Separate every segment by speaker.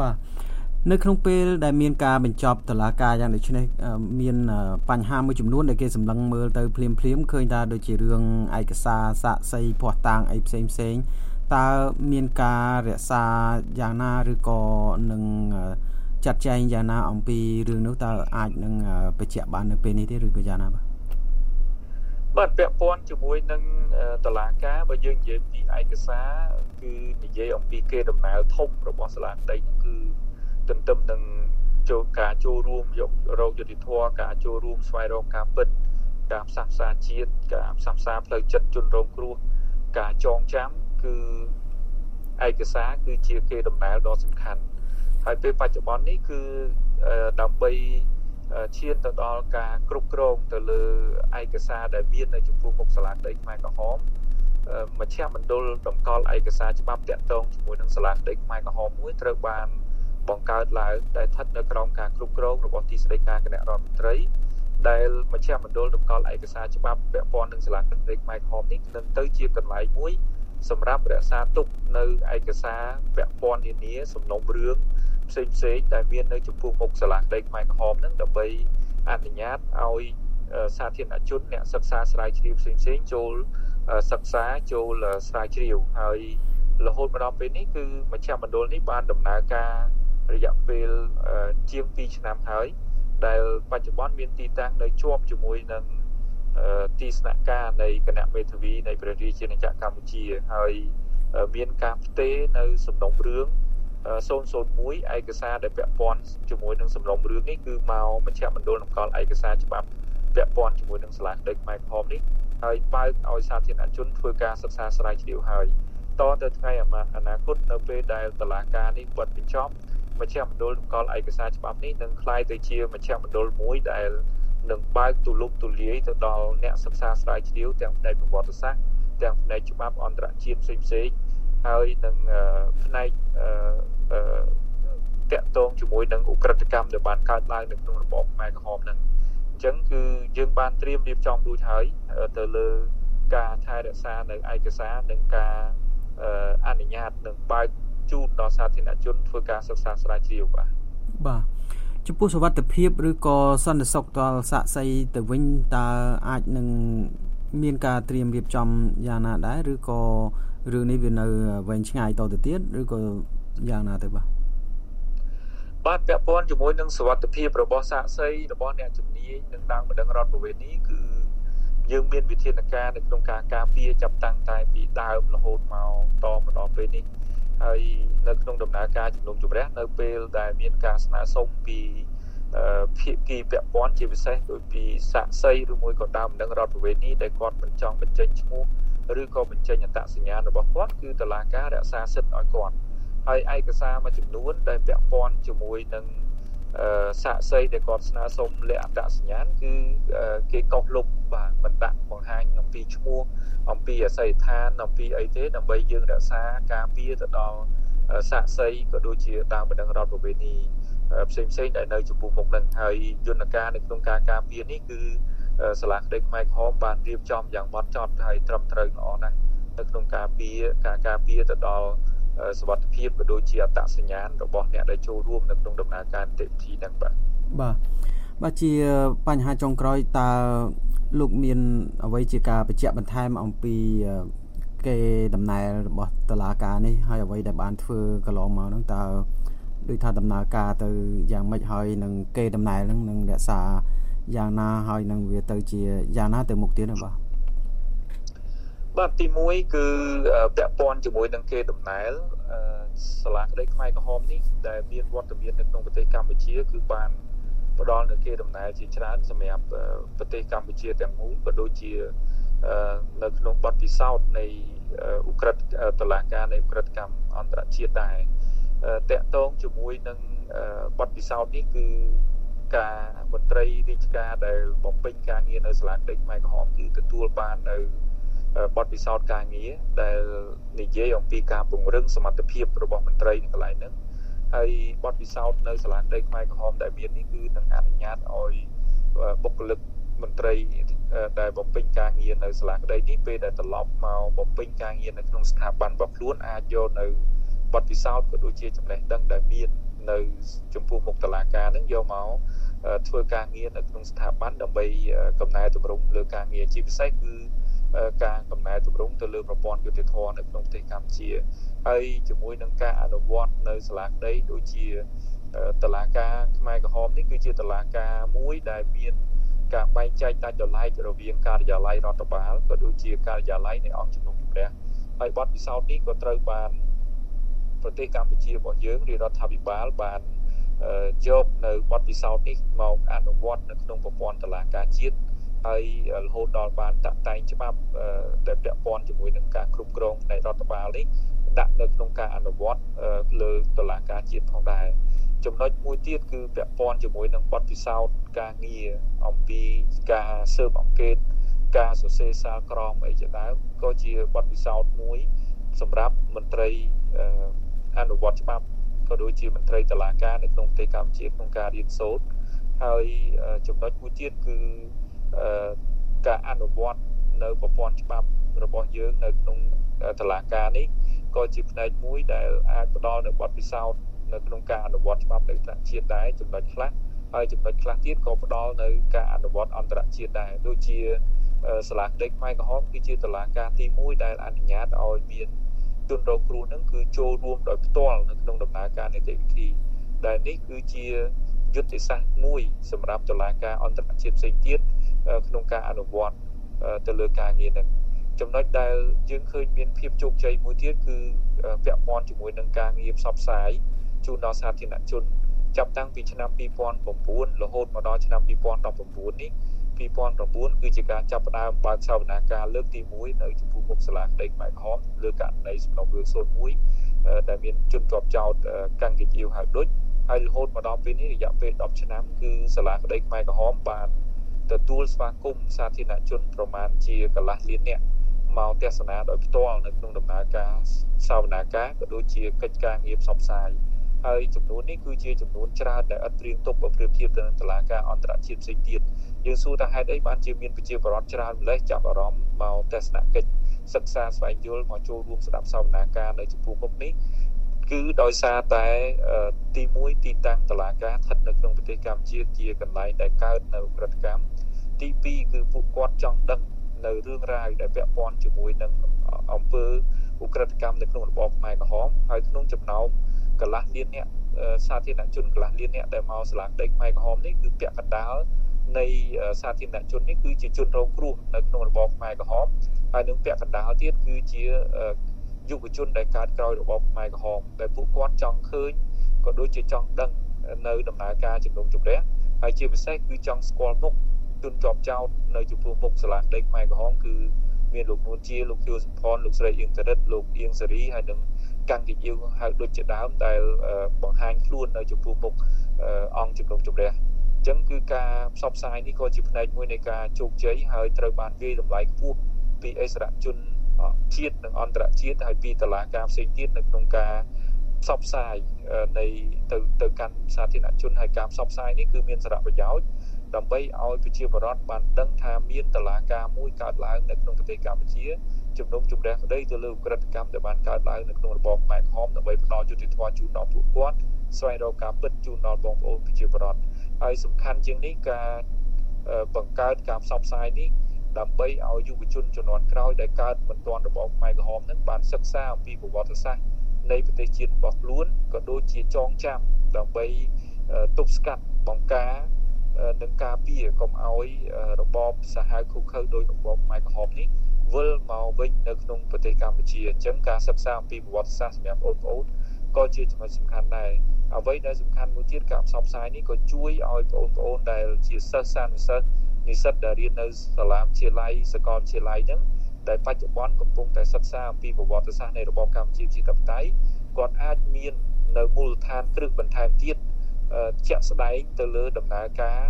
Speaker 1: បាទនៅក្នុងពេលដែលមានការបញ្ចប់តឡាការយ៉ាងដូចនេះមានបញ្ហាមួយចំនួនដែលគេសម្លឹងមើលទៅភ្លាមភ្លាមឃើញថាដូចជារឿងឯកសារសាក់សីភ័ស្តុតាងអីផ្សេងផ្សេងតើមានការរក្សាយ៉ាងណាឬក៏នឹងចាត់ចែងយ៉ាងណាអំពីរឿងនោះតើអាចនឹងបញ្ជាក់បាននៅពេលនេះទេឬក៏យ៉ាងណាបាទ
Speaker 2: បាទពាក់ព័ន្ធជាមួយនឹងតឡាការបើយើងនិយាយពីឯកសារគឺនិយាយអំពីគេដំណើរធំរបស់សាលាក្តីគឺទន្ទឹមនឹងចូលការចូលរួមយករោគយុតិធធការចូលរួមស្វែងរកការពិតការផ្សះផ្សាជាតិការផ្សះផ្សាផ្លូវចិត្តជនរងគ្រោះការចងចាំគឺឯកសារគឺជាគេដំណើរដ៏សំខាន់ហើយពេលបច្ចុប្បន្ននេះគឺដើម្បី ឈានទៅដល់ការគ្រប់គ្រងទៅលើឯកសារដែលមាននៅចំពោះមុខសាលាក្តីខ្មែរក្រហមមជ្ឈមណ្ឌលតម្កល់ឯកសារច្បាប់តាក់ទងជាមួយនឹងសាលាក្តីខ្មែរក្រហមមួយត្រូវបានបង្កើតឡើងដែលស្ថិតនៅក្រោមការគ្រប់គ្រងរបស់ទីស្តីការគណៈរដ្ឋមន្ត្រីដែលមជ្ឈមណ្ឌលតម្កល់ឯកសារច្បាប់ពាក់ព័ន្ធនឹងសាលាក្តីខ្មែរក្រហមនេះនឹងទៅជាកន្លែងមួយសម្រាប់រក្សាទុកនៅឯកសារពាក់ព័ន្ធនានាសំណុំរឿង ផ្សេងផ្សេងដែលមាននៅចំពោះមុខសាលាក្តីខ្មែរក្រហមហ្នឹងដើម្បីអនុញ្ញាតឲ្យសាធារណជនអ្នកសិក្សាស្រាវជ្រាវផ្សេងផ្សេងចូលសិក្សាចូលស្រាវជ្រាវហើយរហូតមកដល់ពេលនេះគឺមជ្ឈមណ្ឌលនេះបានដំណើរការរយៈពេលជាង2ឆ្នាំហើយដែលបច្ចុប្បន្នមានទីតាំងនៅជាប់ជាមួយនឹងទីស្នាក់ការនៃគណៈមេធាវីនៃព្រះរាជាណាចក្រកម្ពុជាហើយមានការផ្ទេរនៅសំណុំរឿង 001ឯកសារដែលពាក់ព័ន្ធជាមួយនឹងសំណុំរឿងនេះគឺមកមជ្ឈមណ្ឌលនគរឯកសារច្បាប់ពាក់ព័ន្ធជាមួយនឹងសាលាដឹកខ្មែរក្រហមនេះហើយបើកឲ្យសាធារណជនធ្វើការសិក្សាស្រាវជ្រាវហើយតទៅថ្ងៃអនាគតនៅពេលដែលតឡាការនេះបិទបញ្ចប់មជ្ឈមណ្ឌលនគរឯកសារច្បាប់នេះនឹងคล้ายទៅជាមជ្ឈមណ្ឌលមួយដែលនឹងបើកទូលំទូលាយទៅដល់អ្នកសិក្សាស្រាវជ្រាវទាំងផ្នែកប្រវត្តិសាស្ត្រទាំងផ្នែកច្បាប់អន្តរជាតិផ្សេងផ្សេង ហើយនឹងផ្នែកតាក់ទងជាមួយនឹងឧក្រិដ្ឋកម្មដែលបានកើតឡើងនៅក្នុងរបបខ្មែរក្រហមហ្នឹងអញ្ចឹងគឺយើងបានត្រៀមរៀបចំរួចហើយទៅលើការថែរក្សានៅឯកសារនិងការអនុញ្ញាតនឹងបើកជូនដល់សាធារណជនធ្វើការសិក្សាស្រាវជ្រាវបាទ
Speaker 1: បាទចំពោះសវត្ថភាពឬក៏សន្តិសុខដល់សាក់សីទៅវិញតើអាចនឹងមានការត្រៀមរៀបចំយ៉ាងណាដែរឬក៏ រឿងនេះវានៅវែងឆ្ងាយតទៅទៀតឬក៏យ៉ាងណាទៅបាទ
Speaker 2: បាទពាក់ព័ន្ធជាមួយនឹងសវត្ថភាពរបស់សាកសីរបស់អ្នកជំនាញនឹងដើមបណ្ដឹងរដ្ឋប្រវេណនេះគឺយើងមានវិធានការនៅក្នុងការការពារចាប់តាំងតែពីដើមរហូតមកតមកដល់ពេលនេះហើយនៅក្នុងដំណើរការជំនុំជម្រះនៅពេលដែលមានការស្នើសុំពីភាគីពាក់ព័ន្ធជាពិសេសដូចពីសាក់សីឬមួយក៏ដើមនឹងរដ្ឋប្រវេណនេះដែលគាត់មិនចង់បញ្ចេញឈ្មោះ ឬក៏បញ្ចេញអត្តសញ្ញាណរបស់គាត់គឺតឡាការរក្សាសិទ្ធិឲ្យគាត់ហើយឯកសារមួយចំនួនដែលពាក់ព័ន្ធជាមួយនឹងសាក់សីដែលគាត់ស្នើសុំលក្ខអត្តសញ្ញាណគឺគេកោសលុបបាទមិនដាក់បង្ហាញអំពីឈ្មោះអំពីអាស័យដ្ឋានអំពីអីទេដើម្បីយើងរក្សាការពារទៅដល់សាក់សីក៏ដូចជាតាមបណ្ដឹងរដ្ឋប្រវេណីផ្សេងផ្សេងដែលនៅចំពោះមុខនឹងហើយយន្តការនៅក្នុងការការពារនេះគឺ សាលាក្តីខ្មែរក្រហមបានរៀបចំយ៉ាងម៉ត់ចត់ហើយត្រឹមត្រូវល្អណាស់នៅក្នុងការពារការការពារទៅដល់សវត្ថភាពក៏ដូចជាអត្តសញ្ញាណរបស់អ្នកដែលចូលរួមនៅក្នុងដំណើរការនីតិវិធីទាំងបាទ
Speaker 1: បាទបាទជាបញ្ហាចុងក្រោយតើលោកមានអ្វីជាការបញ្ជាក់បន្ថែមអំពីគេដំណើររបស់តឡាការនេះហើយអ្វីដែលបានធ្វើកន្លងមកហ្នឹងតើដូចថាដំណើរការទៅយ៉ាងម៉េចហើយនឹងគេដំណើរហ្នឹងនឹងរក្សា យ៉ាងណាហើយនឹងវាទៅជាយ៉ាងណាទៅមុខទៀតបាទ
Speaker 2: បាទទី1គឺពាក់ព័ន្ធជាមួយនឹងគេដំណើរសាលាក្តីខ្មែរក្រហមនេះដែលមានវត្តមាននៅក្នុងប្រទេសកម្ពុជា គឺបានផ្ដល់នូវគេដំណើរជាច្រើនសម្រាប់ប្រទេសកម្ពុជាទាំងមូលក៏ដូចជានៅក្នុងបទពិសោធន៍នៃឧក្រិដ្ឋតឡាការនៃឧក្រិដ្ឋកម្មអន្តរជាតិដែរតកតងជាមួយនឹងបទពិសោធន៍នេះគឺ ការមន្ត្រីរាជការដែលបំពេញការងារនៅសាលាដេកខ្មែរក្រហមគឺទទួលបាននៅបទពិសោធន៍ការងារដែលនិយាយអំពីការពង្រឹងសមត្ថភាពរបស់មន្ត្រីនៅកន្លែងហ្នឹងហើយបទពិសោធន៍នៅសាលាដេកខ្មែរក្រហមដែលមាននេះគឺនឹងអនុញ្ញាតឲ្យបុគ្គលិកមន្ត្រីដែលបំពេញការងារនៅសាលាក្តីនេះពេលដែលត្រឡប់មកបំពេញការងារនៅក្នុងស្ថាប័នរបស់ខ្លួនអាចយកនៅបទពិសោធន៍ក៏ដូចជាចំណេះដឹងដែលមា នចំពោះមុខតឡាការនឹងយកមកធ្វើការងារនៅក្នុងស្ថាប័នដើម្បីកំណែតម្រង់លើការងារជាពិសេសគឺការកំណែតម្រង់ទៅលើប្រព័ន្ធយុតិធម៌នៅក្នុងប្រទេសកម្ពុជាហើយជាមួយនឹងការអនុវត្តនៅសាលាក្តីដូចជាតឡាការខ្មែរក្រហមនេះគឺជាតឡាការមួយដែលមានការបែងចែកដាច់ដោយឡែករវាងការិយាល័យរដ្ឋបាលក៏ដូចជាការិយាល័យនៃអង្គជំនុំជម្រះហើយបទពិសោធន៍នេះក៏ត្រូវបាន ប្រទេសកម្ពុជារបស់យើងរាជរដ្ឋាភិបាលបានយកនៅបទពិសោធន៍នេះមកអនុវត្តនៅក្នុងប្រព័ន្ធតុលាការជាតិហើយរហូតដល់បានតាក់តែងច្បាប់ដែលពាក់ព័ន្ធជាមួយនឹងការគ្រប់គ្រងនៃរដ្ឋបាលនេះដាក់នៅក្នុងការអនុវត្តលើតុលាការជាតិផងដែរចំណុចមួយទៀតគឺពាក់ព័ន្ធជាមួយនឹងបទពិសោធន៍ការងារអំពីការស៊ើបអង្កេតការសរសេរសារក្រមអីជាដើមក៏ជាបទពិសោធន៍មួយសម្រាប់មន្ត្រី អនុវត្តច្បាប់ក៏ដូចជាមន្ត្រីតុលាការនៅក្នុងប្រទេសកម្ពុជាក្នុងការរៀនសូត្រហើយចំណុចមួយទៀតគឺការអនុវត្តនៅប្រព័ន្ធច្បាប់របស់យើងនៅក្នុងតុលាការនេះក៏ជាផ្នែកមួយដែលអាចផ្ដល់នៅបទពិសោធន៍នៅក្នុងការអនុវត្តច្បាប់នៅថ្នាក់ជាតិដែរចំណុចខ្លះហើយចំណុចខ្លះទៀតក៏ផ្ដល់នៅការអនុវត្តអន្តរជាតិដែរដូចជាសាលាក្តីខ្មែរក្រហមគឺជាតុលាការទី1ដែលអនុញ្ញាតឲ្យមាន ជនរងគ្រោះនឹងគឺចូលរួមដោយផ្ទាល់នៅក្នុងដំណើរការនីតិវិធីដែលនេះគឺជាយុទ្ធសាស្ត្រមួយសម្រាប់តុលាការអន្តរជាតិផ្សេងទៀតក្នុងការអនុវត្តទៅលើការងារនេះចំណុចដែលយើងឃើញមានភាពជោគជ័យមួយទៀតគឺពាក់ព័ន្ធជាមួយនឹងការងារផ្សព្វផ្សាយជូនដល់សាធារណជនចាប់តាំងពីឆ្នាំ2009រហូតមកដល់ឆ្នាំ2019នេះ 2009គឺជាការចាប់ផ្ដើមបើកសវនាការលើកទី1នៅចំពោះមុខសាលាក្តីខ្មែរក្រហមលើករណីសំណុំរឿង01ដែលមានជនជាប់ចោតកាំងកាជាវហៅដូចហើយរហូតមកដល់ពេលនេះរយៈពេល10ឆ្នាំគឺសាលាក្តីខ្មែរក្រហមបានទទួលស្វាគមន៍សាធារណជនប្រមាណជាកន្លះលាននាក់មកទស្សនាដោយផ្ទាល់នៅក្នុងដំណើរការសវនាការក៏ដូចជាកិច្ចការងារផ្សព្វផ្សាយហើយចំនួននេះគឺជាចំនួនច្រើនដែលឥតត្រៀមទុកបើប្រៀបធៀបទៅនឹងតឡាការអន្តរជាតិផ្សេងទៀត យើងសួរថាហេតុអីបានជាមានប្រជាពលរដ្ឋច្រើនម្លេះចាប់អារម្មណ៍មកទស្សនកិច្ចសិក្សាស្វែងយល់មកចូលរួមស្ដាប់សវនាការនៅចំពោះមុខនេះគឺដោយសារតែទី1ទីតាំងតឡាការស្ថិតនៅក្នុងប្រទេសកម្ពុជាជាកន្លែងដែលកើតនៅក្រតកម្មទី2គឺពួកគាត់ចង់ដឹងនៅរឿងរ៉ាវដែលពាក់ព័ន្ធជាមួយនឹងអង្គើឧក្រិដ្ឋកម្មនៅក្នុងរបបខ្មែរក្រហមហើយក្នុងចំណោមកន្លះលានអ្នកសាធារណជនកន្លះលានអ្នកដែលមកសាលាដីខ្មែរក្រហមនេះគឺពាក់កណ្ដាល នៃសាធារណជននេះគឺជាជនរងគ្រោះនៅក្នុងរបបខ្មែរក្រហមហើយនឹងពាក់កណ្ដាលទៀតគឺជាយុវជនដែលកើតក្រោយរបបខ្មែរក្រហមដែលពួកគាត់ចង់ឃើញក៏ដូចជាចង់ដឹងនៅដំណើរការជំនុំជម្រះហើយជាពិសេសគឺចង់ស្គាល់មុខជនជាប់ចោតនៅចំពោះមុខសាលាដីខ្មែរក្រហមគឺមានលោកនួនជាលោកខៀវសំផនលោកស្រីអៀងចរិតលោកអៀងសេរីហើយនឹងកាន់កិយាវហៅដូចជាដើមដែលបង្ហាញខ្លួននៅចំពោះមុខអង្គជំនុំជម្រះ អញ្ចឹងគឺការផ្សព្វផ្សាយនេះក៏ជាផ្នែកមួយនៃការជោគជ័យហើយត្រូវបានវាយតម្លៃខ្ពស់ពីអិសរាជជនជាតិនិងអន្តរជាតិហើយពីតឡាការផ្សេងទៀតនៅក្នុងការផ្សព្វផ្សាយនៃទៅទៅកាន់សាធារណជនហើយការផ្សព្វផ្សាយនេះគឺមានសារៈប្រយោជន៍ដើម្បីឲ្យប្រជាពលរដ្ឋបានដឹងថាមានតឡាការមួយកើតឡើងនៅក្នុងប្រទេសកម្ពុជាជំនុំជម្រះក្តីទៅលើក្រិតកម្មដែលបានកើតឡើងនៅក្នុងរបបខ្មែរក្រហមដើម្បីផ្ដល់យុត្តិធម៌ជូនដល់ពួកគាត់ស្វែងរកការពិតជូនដល់បងប្អូនប្រជាពលរដ្ឋ ហើយសំខាន់ជាងនេះការបង្កើតការផ្សព្វផ្សាយនេះដើម្បីឲ្យយុវជនជំនាន់ក្រោយដែលកើតមិនទាន់របបខ្មែរក្រហមនឹងបានសិក្សាអំពីប្រវត្តិសាស្ត្រនៃប្រទេសជាតិរបស់ខ្លួនក៏ដូចជាចងចាំដើម្បីទប់ស្កាត់បង្ការនឹងការពារកុំឲ្យរបបសាហាវឃុខើដោយរបបខ្មែរក្រហមនេះវិលមកវិញនៅក្នុងប្រទេសកម្ពុជាអញ្ចឹងការសិក្សាអំពីប្រវត្តិសាស្ត្រសម្រាប់បងប្អូនក៏ជាចំណុចសំខាន់ដែរ អ្វីដែលសំខាន់មួយទៀតការផ្សព្វផ្សាយនេះក៏ជួយឲ្យបងប្អូនដែលជាសិស្សសានុសិស្សនិស្សិតដែលរៀននៅសាលាវិទ្យាល័យសាកលវិទ្យាល័យហ្នឹងដែលបច្ចុប្បន្នកំពុងតែសិក្សាអំពីប្រវត្តិសាស្ត្រនៃរបបកម្ពុជាជាតបតៃគាត់អាចមាននៅមូលដ្ឋានគ្រឹះបន្ថែមទៀតជាក់ស្ដែងទៅលើដំណើរការ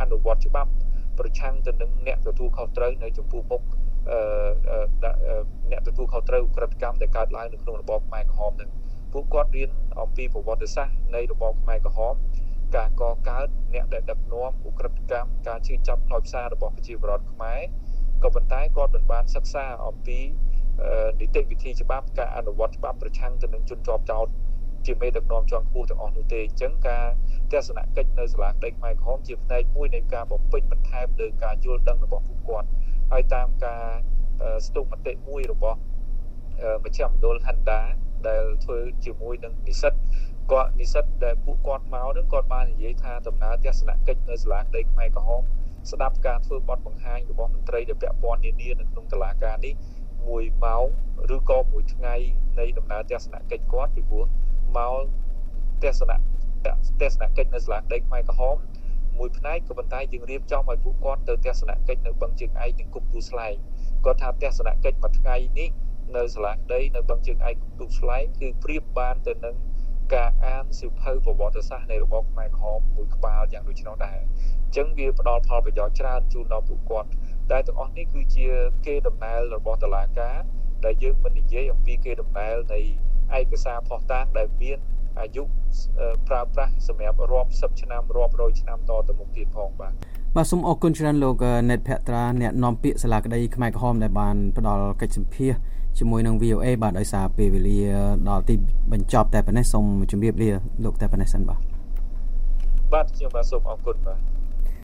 Speaker 2: អនុវត្តច្បាប់ប្រឆាំងទៅនឹងអ្នកទទួលខុសត្រូវនៅចំពោះមុខអ្នកទទួលខុសត្រូវក្រិតកម្មដែលកើតឡើងនៅក្នុងរបបខ្មែរក្រហមនឹង ពួកគាត់រៀនអំពីប្រវត្តិសាស្ត្រនៃរបបខ្មែរក្រហមការកកើតអ្នកដែលដឹកនាំឧក្រិដ្ឋកម្មការជឿចាប់ផ្លោយផ្សាររបស់ប្រជាពលរដ្ឋខ្មែរក៏ប៉ុន្តែគាត់មិនបានសិក្សាអំពីនីតិវិធីច្បាប់ការអនុវត្តច្បាប់ប្រឆាំងទៅនឹងជនជាប់ចោតជាមេដឹកនាំជាន់ខ្ពស់ទាំងអស់នោះទេអញ្ចឹងការទស្សនកិច្ចនៅសាលាក្តីខ្មែរក្រហមជាផ្នែកមួយនៃការបំពេញបន្ថែមលើការយល់ដឹងរបស់ពួកគាត់ហើយតាមការស្ទុះមតិមួយរបស់មជ្ឈមណ្ឌល Handa ដែលធ្វើជាមួយនឹងនិស្សិតគាត់និស្សិតដែលពួកគាត់មកនឹងគាត់បាននិយាយថាដំណើរទស្សនកិច្ចនៅសាលាក្តីខ្មែរក្រហមស្ដាប់ការធ្វើបទបង្ហាញរបស់មន្ត្រីដែលពាក់ព័ន្ធនានានៅក្នុងតុលាការនេះមួយម៉ោងឬក៏មួយថ្ងៃនៃដំណើរទស្សនកិច្ចគាត់ពីព្រោះមកទស្សនទស្សនកិច្ចនៅសាលាក្តីខ្មែរក្រហមមួយផ្នែកក៏ប៉ុន្តែយើងរៀបចំឲ្យពួកគាត់ទៅទស្សនកិច្ចនៅបឹងជើងឯកនិងគុកទូស្លែងគាត់ថាទស្សនកិច្ចមួយថ្ងៃនេះ នៅសាលាក្តីនៅបឹងជើងឯកគុកទូស្លែងគឺប្រៀបបានទៅនឹងការអានសិភៅប្រវត្តិសាស្ត្រនៃរបបខ្មែរក្រហមមួយក្បាលយ៉ាងដូចនោះដែរអញ្ចឹងវាផ្ដល់ផលប្រយោជន៍ច្រើនជូនដល់ពួកគាត់តែទាំងអស់នេះគឺជាគេដំណើររបស់តឡាការដែលយើងមិននិយាយអំពីគេដំណើរនៃឯកសារផុសតាងដែលមានអាយុប្រើប្រាស់សម្រាប់រាប់សិបឆ្នាំរាប់រយឆ្នាំតទៅមុខទៀតផងបាទ
Speaker 1: បាទសូមអរគុណច្រើនលោកណេតភក្ត្រាអ្នកនាំពាក្យសាលាក្តីខ្មែរក្រហមដែលបានផ្ដល់កិច្ចសម្ភាស ជាមួយនឹង VOA បាទដោយសារពេលវេលាដល់ទីបញ្ចប់តែប៉ុណ្ណេះសូមជម្រាបលាលោកតែប៉ុណ្ណេះសិនបាទ
Speaker 2: បាទខ្ញុំបាទសូមអរគុណបាទ